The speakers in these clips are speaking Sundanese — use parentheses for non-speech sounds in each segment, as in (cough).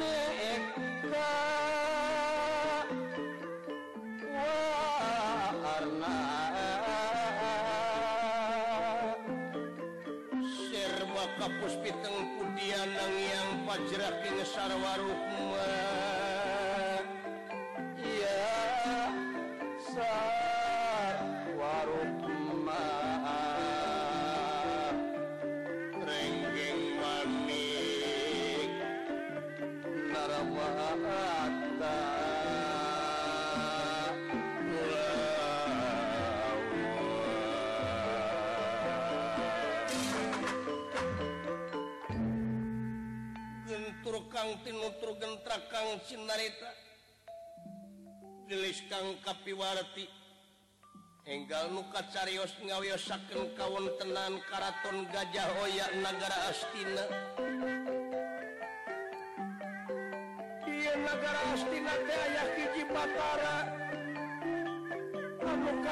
Amen. Gentur Katinutrugenttra Kang Sinarrita dilis Ka Kapiwarti Henggal mukasariosnyayoosaen kawon tenan Karaton gajahhoyakgara astina.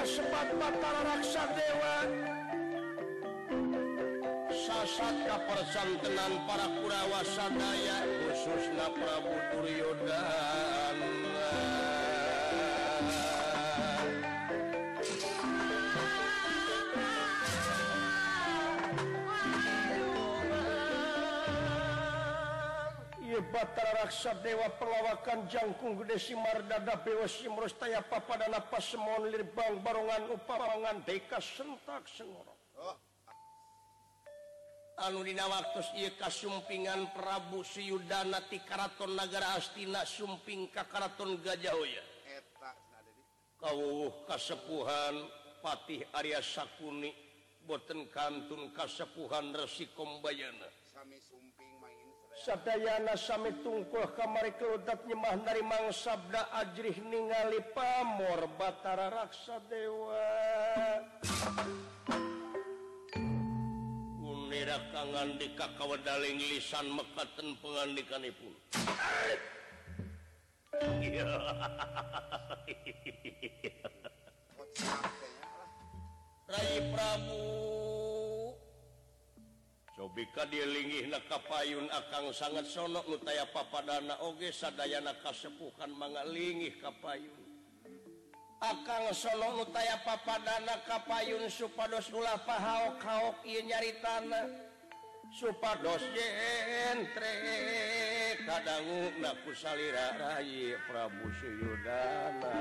sepattararaksa dewa sa ka persantenam para kuawas khususna Prabutur Rioda punya terraksa dewa pelawakkan Jangkung gedesimardadawabang barongan upgan anudina waktu Kapingan Prabu siudana Karaton nagara astina sumping Kakaraton gajaya kasepuhan Faih Aras sakuni boten kantun Kaepuhan Reikombayanaping punya Sayanasami tungkuh kamari keledaknyemahnaang Sabda rih ningali pamor batatara raksa dewa Um rakangan di kakawadalling lisan mekaten pelaikanpun Ra Prabu punyaka dilingi na kapayun akan sangat sonk nutaya papa dana ogesa dayana kasepuhan manlingih kapayun akan Solo aya papa dana kapayun suados nu paha kauok nyari tanah suadoskadang naku Prabu Suudaa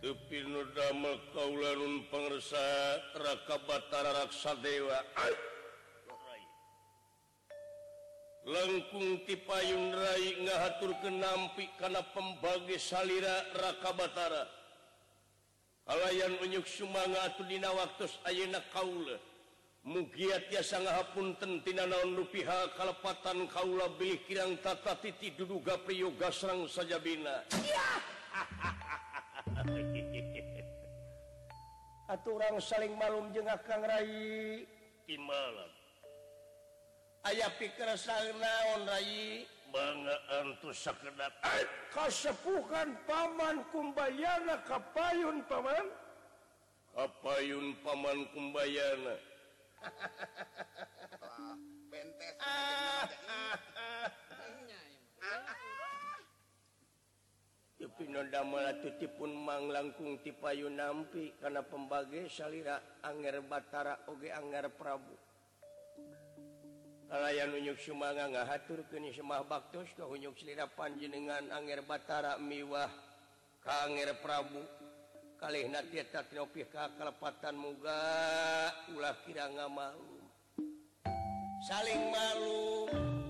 peng rakabatara raksaadewa langkung tipayung raik ngahaturkenampmpi karena pembagi salirira rakabatara halayan unyuksmanlina waktu Ayeak kaula mugiat ya sangathapun tentina naon lupiha kalepatan Kaula bekirarang tata titi duga priyougarang sajabina hahaha (laughs) (laughs) atau orang saling malam jeng Karaiih di malam ayaah pikir sana onraii bangettu sekedap kesepuhan Paman kumbayana kapayun Paman apa Yuun Paman kumbayana ha (laughs) be (laughs) lanjut pinonda tippun mang langkung tipayyu nampi karena pembage salirira Anger Batara oge Anggara Prabulayan unyuk sumanga ngaur kema bak kau unyukira panjenengan Anger Batara miwah ka Prabu kali naika kalepatan muga kira mau saling malu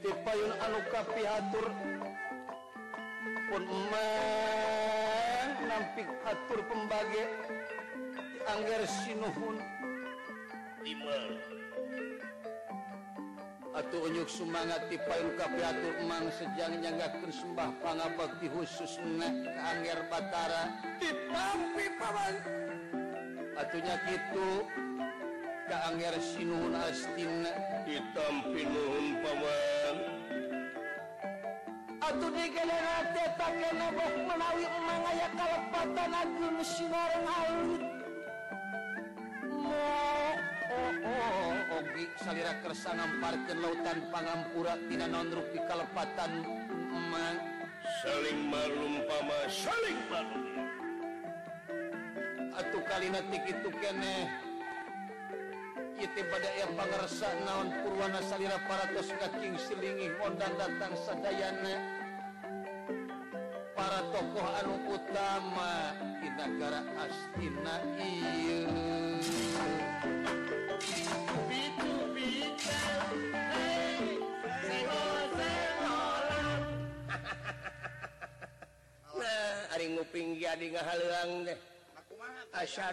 unatur punatur pemba atau unyuk semangat di payngkapatur emang sejanya nggak tersembah pan bak khusus meneh Aner Batarawannya gitu kestin diamp pei melalui kalepatan musin lautsan parkir lautan panganguraat Ti nondruk di kalepatan saling meluming atau kalimattik itune pada air pan naon Purwarna sal paraing selingi Hondan datang sedayana utama kita ke astinangu jadi hallang deh asya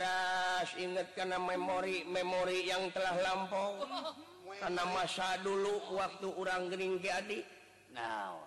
inget karena memori-memor yang telah lampmpau oh. karena masa dulu waktu orangrang ing jadi Nah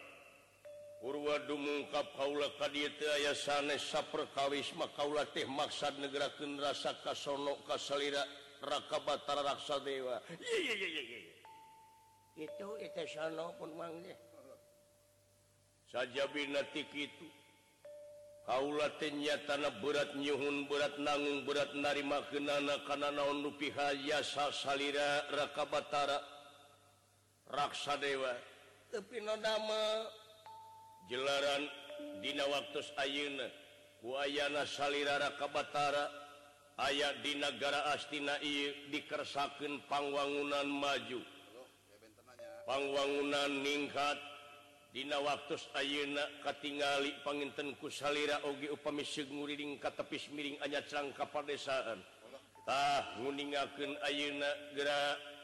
punyagungkapkawis maka rakaba raksaadewa itu sajatik ituulanya tanah beratnyiun berat nanggung berat nariana karena naonpikabatara raksadewa tapi nadama jelaran Dina waktutus Ayeuna wayana rakabatara ayat Dina negara astina dikersaken pangwangunan maju pangwangunan ningkat Dina waktutus Ayeuna Katingali pangentenkusalira Oge Upamiurikat tepis miring ayat cangka padadesaantah huningakken auna geraat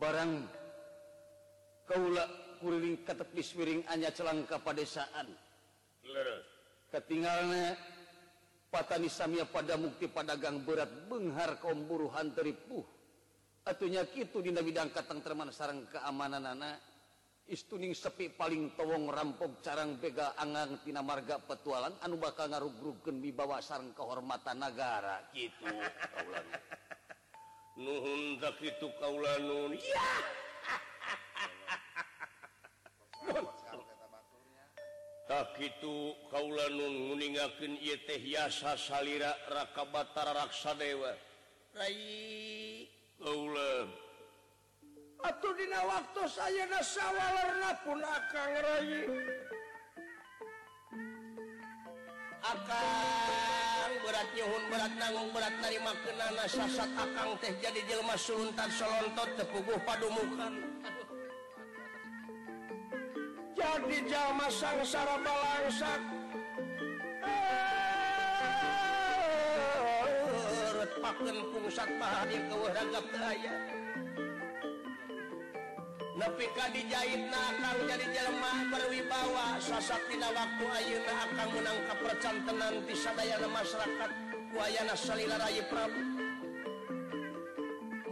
barang Hai kauulakuling keppiswiring hanya celalang ke kepadadesaan ketingalnya Patani Samiah pada bukti padagang berat penghar kaumburuuhan teripuh satunya gitu dina biddang Katangman sarang keamanan istuning sepi paling towong rampok jarang pega angantinanaarga petualan anu bakal ngaruh grup ke di bawahsan kehormatan negara gitu (laughs) nu itu kauula tak itu kauulaingken ia tehasa salirira rakatar raksaadewa dina waktu saya saw warna pun akan Yohun berat nanggung berat darimakansak kakang teh jadi Jelma sutan Sotot tepuguh padaukan jadi Jalma sar kuat pa ke warayaat di akan jadi Jermahah berwibawa sa waktu Ayuuna akan menangkap wacan tenan diabaana masyarakat wayana Prabu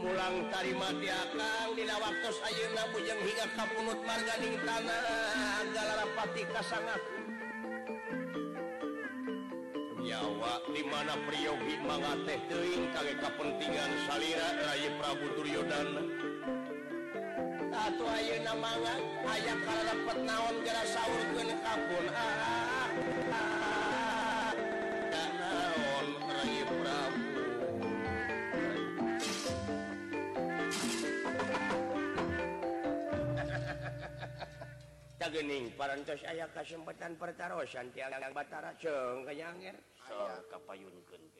pulangtaririma akanla waktu Ayuunabu yang hingga muutingtika sangat nyawa dimana prio tehpentingan Sal Ray Prabu turyodanku ayanaonuring ah, ah, ah, (laughs) para aya kasempatan pertarosan Tiagalang Batara cengngkaangir soka payunkenting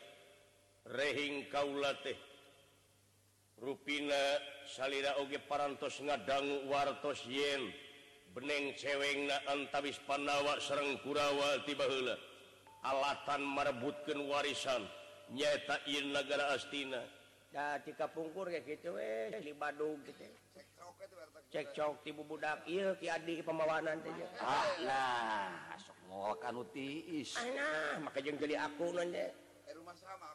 punyaing Kaula Ruinage paras ngadang wartos yen beng ceweng Anantabis Pandawak Sereng kurawal tiba alatan merebutkan warisan nyata yin negara astinaungkur gitukdak pemawana maka jelikunnya eh, rumah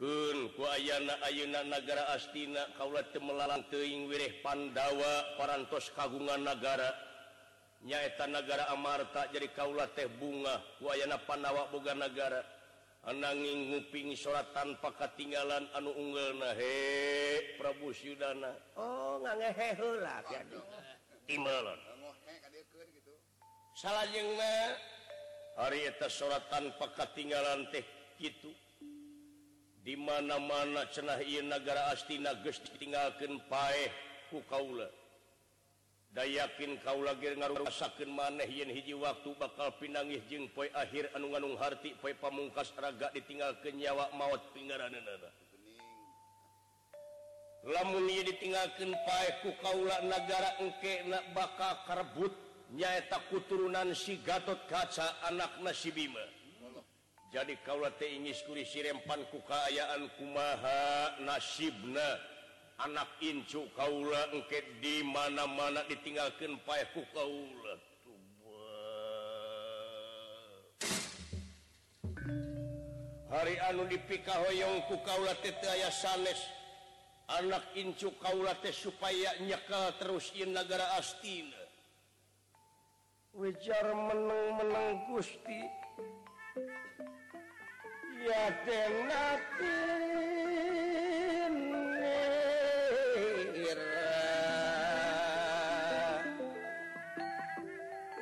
kuana Ayyeunagara astina Kaulalang teing wirih Pandawa paras kagungan negara nyatan negara Amarta jadi kaula teh bunga waana Panwak Bogagara anangingnguingi salat tanpa ketinggalan anu unggul nahe Prabu Syudana salah Hareta salat tanpa ketinggalan teh gitu llamada mana-mana cenah yin negara astina ditingken pae ku ka dayakin kau lagi ngaruh rasakin maneh yen hiji waktu bakal pinangih jeungng poi akhir anu ngaunghati poi pamungkasraga ditingakken nyawa mautgara la ditingken pa kau negara enke baka karbut nya tak kuturunan si gatot kaca anak nasibima ka ini si rempan kukayaan kumaha nasibna anak incu Kaula enket dimana-mana ditingakan Pak kuukaula hari anu diikahoyong kukaulateteaya sales anak incu kauulat supaya nyaka terus Y negara astina Hai wajar menu menanggusti Hai Yateng natin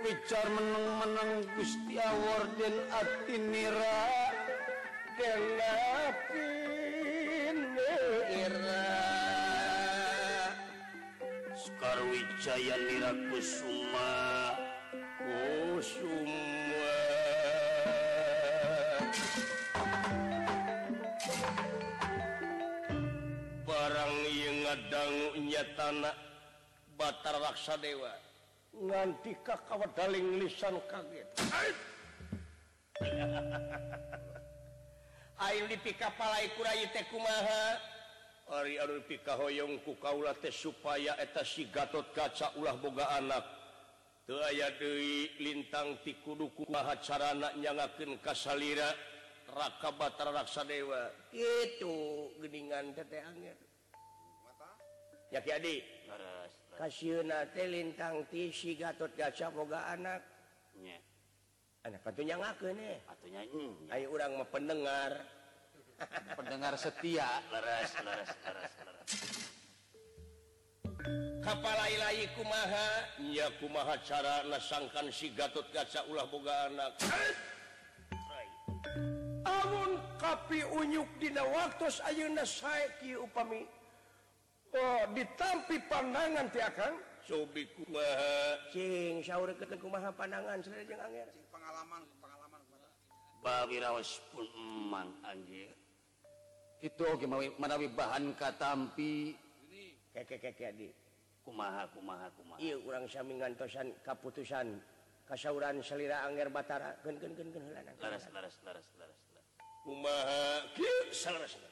Wicar meneng-meneng Gusti Awor dan atinira Den natin Sekar Wijaya Nira Kusuma tanah Batar raksadewa nantikah kaling lisan kaget (laughs) supayagatot kaca ulah boga anak itu ayawi lintang tikulukumaha caraaknya ngakin kasalra raka Batar raksadewa itu gedingantete adik Kaunalingatotcamoga anak anak patunya laku nihnya A urang mau pendengar mendengar (laughs) setia kapal Lailaikumahakumaha cara nasangkan sigatot gaca ulahga anak tapi unyuk di waktu Ayu upami diampmpi pandangan ti akan pandanganlaman Anjir itu menawi bahan katampiing kaputusan Kayauransel Anr Batarahilsaudara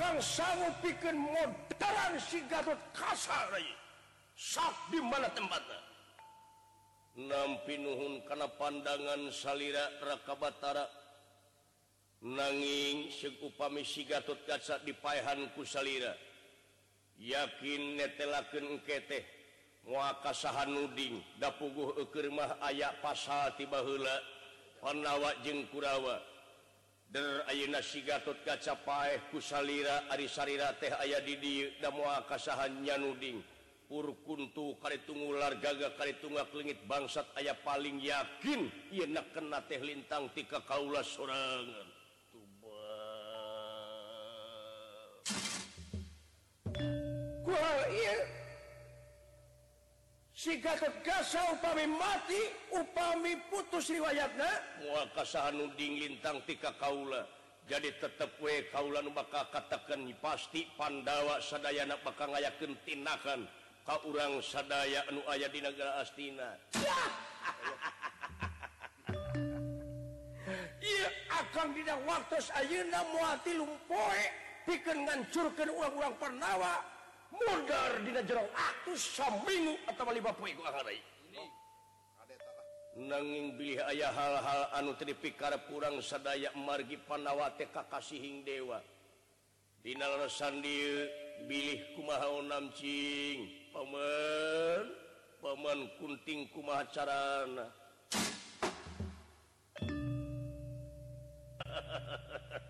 Quran sau pikiralan sigatot kas na pin nuhun kana pandangan salirira trakabatara nanging sekupami sigatot kaca dipaahankusalira yakin netteken kete wa kasahan Udin dapugumah ayayak pas tibaula pannawakjenkurawa. nashigatot kacappae kusalira ari-sariira teh aya didi damu kasahannya nuding urkuntu kari tungular gaga kari tunga linggit bangsat aya paling yakin y enak kena teh lintang ti kauula seorang punya up mati upami putus riwayatnyau dinginang kaula jadi p kue kaulan bakal katakan pasti pandawa sadaya anak pe aya yakin tinkan kau urang sadaya anu ayah di negara astina (laughs) akan bid waktuuna piken dancurkan uang-uang pernahwa nanging biaya hal-hal anu Trikar kurang sadak margi panawate Kakasiing Dewa Di sandih kuma nam pemer peman kuntting kumacarana hahaha (laughs)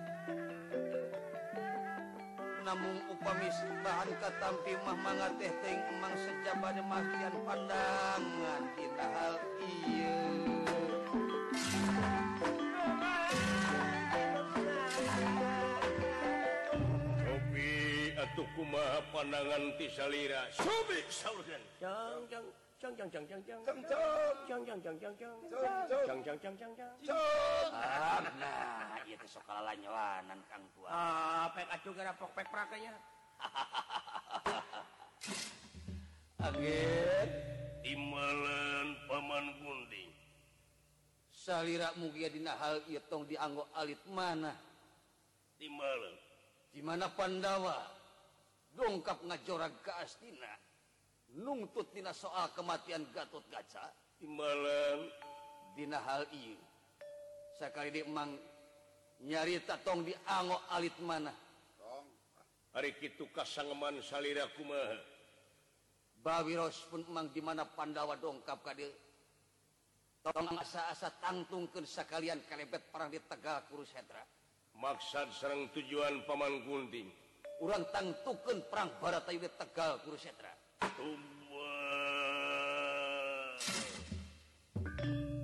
namun upaamitar tammpi manga tehte emang sejaba demakian panangan kita hal iya ho atuh kumaha pandangan tisalira so man ah, (laughs) halng dianggo a mana gimana Pandawa dongkap ngacorak ke astina ini soal kematian Gatotca sekaliang nyaritatong di Anggo alit mana hari ba pun emang dimana pandawa dongkap kaa tatung ke bisa kalian kalibet perang di Tegal kurus Hedramaksad seorangrang tujuan Paman gunding orang tangukan perang bara taiwi Tegal kurus Hedra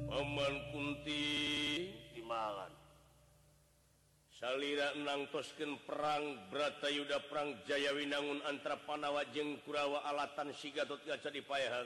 Tuman kunttialan Salira enang Tosken perang Brarata Yuda perang Jayawinangun antara panawa jeng kuraawa Alatan Sigatot gaca dipaahan.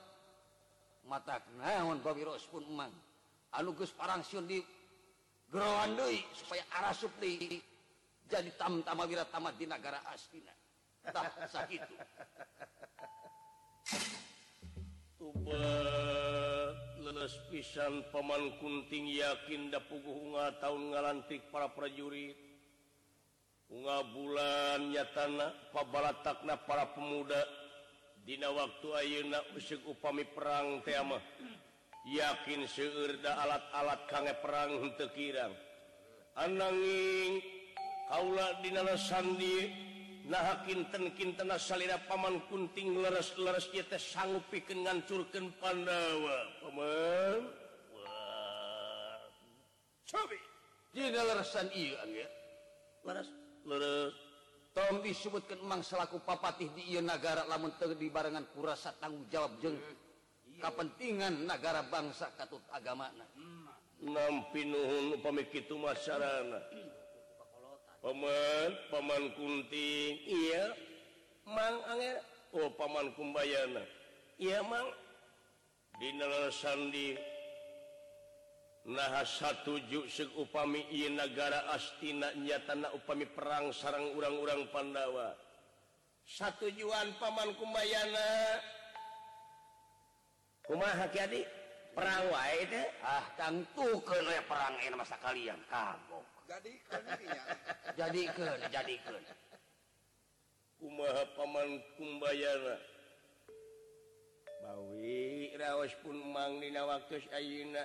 mata bagigus supaya a supli jadi tam-tama di negara astinanas pisan paman kuting yakinda pugubunga tahun ngalantik para prajuritbunga bulannya tanah pabala takna para pemudaan waktukupami perang tema yakin seeurda alat-alat kang perang tekirarang ananging kauula sandi nah hakin tekin tenas salir Paman kuting luas-luas sang pincurkan pandawa punya disebut ke emang selaku papatih di ia negara lament dibarenngan kurasa tanggung jawab jeng hmm. kepentingan negara bangsa Katut agamana masyarakat pemanmanmbayana oh, di sandi satuju up negara astinanya tanah upami perang sarang urang-urang pandawa satujuan Paman kumayayana per per kalian Umaha Paman kumbayana os pun mang waktuuna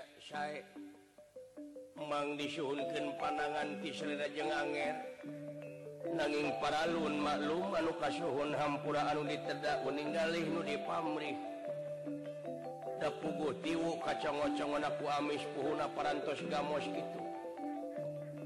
memang disuunkan panangan di seera jegangger nanging paralu maklum manuka suhunhampuran diterdak meninggal nu di parih tak tiwu kacang-congis puhun apantos gamos itu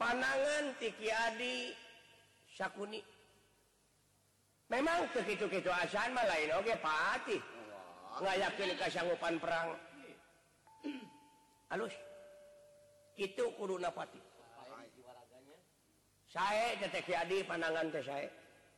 panangan tikiadiuni memang begitu-kitu adzanpan perang haluspati saya detik panangan tuh saya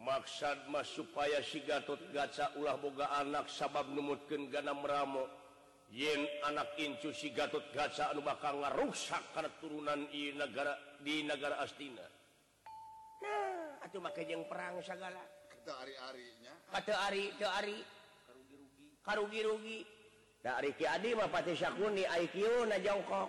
maksadmah supaya si gatot gaca ulah boga anak sabab nummutke ganam ramo yen anak incu si gatot gaca anu bakang ngaruhak kar turunan i negara di negara astinauhng perang sagala karugi rugiuna jongkok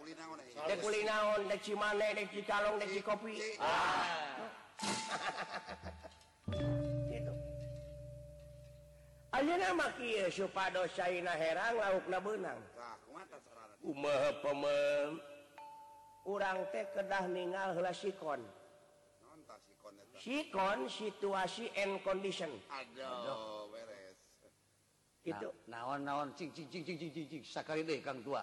punya naonlong kopi u ke meninggalkonkon situasi condition naonon tua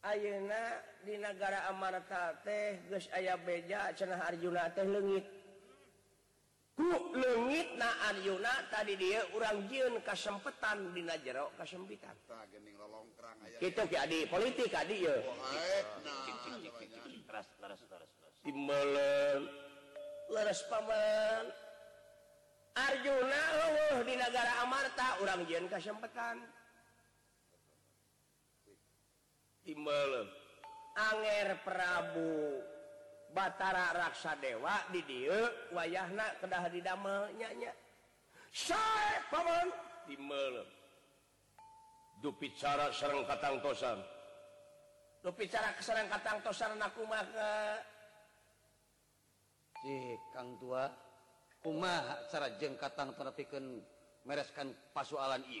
buat Auna digara Amarta teh guys ayah beja ce Arjuna teh legitgit Ar Yuna tadi dia urangun Kaempetan Di Najero Kampitan politik Arjuna di negara Amarta urang Jun Kaempetan m Anger Prabu batara raksa dewa didi wayah ke did danya dupi cara serng kosan cara keserangngkaang Tosan Ka tua Um cara jengkatan teren mereskan pasalan I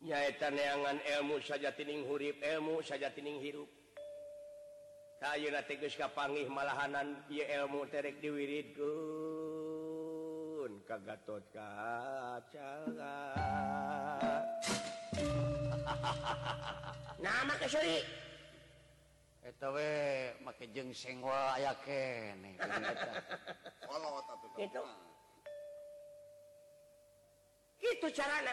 punyaangan elmu sajaing hurib elmu sajaing hi kay ti panih malahanan elmu terek diwiridku kagatot ka gitu (laughs) (laughs) carana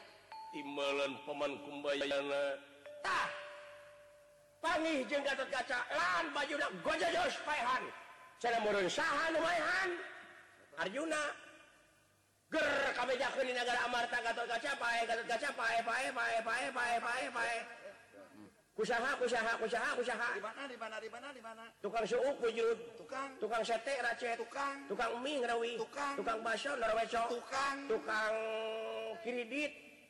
punyamankumba pancajuna usaha usaha usaha usaha tukang ang tukang tukang tukang tukangang tukang kiri itu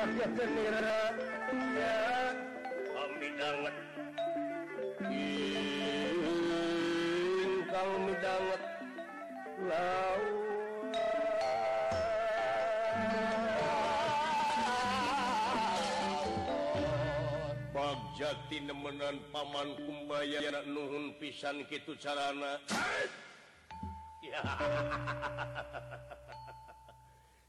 babja dinemenan hmm, paman kumbaya nuhun pisan gitu carana ya (laughs)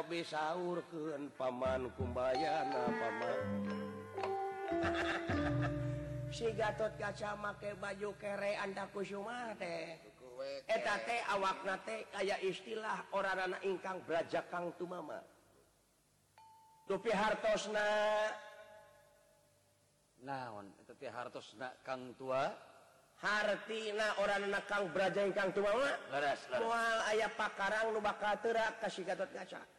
urpaman kumba (laughs) sigatot gaca make baju kere and ku kayak istilah orang anak ingkang belajar Kangtu Mapi hartos tua hart orangng belajar ingkang tua aya pak luba kasih gatot gaca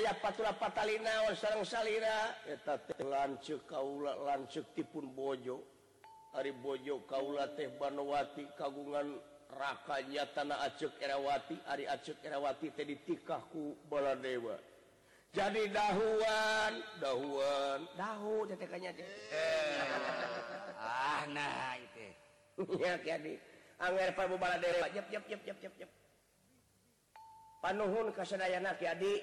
patula Patallinaktipun Bojo Ari Bojo Kaula teh Banwati kagungan rakanya tanah Acuk erawati Ari Acukwatidiku bala dewa jadi dahuandahuan panun kasada-adik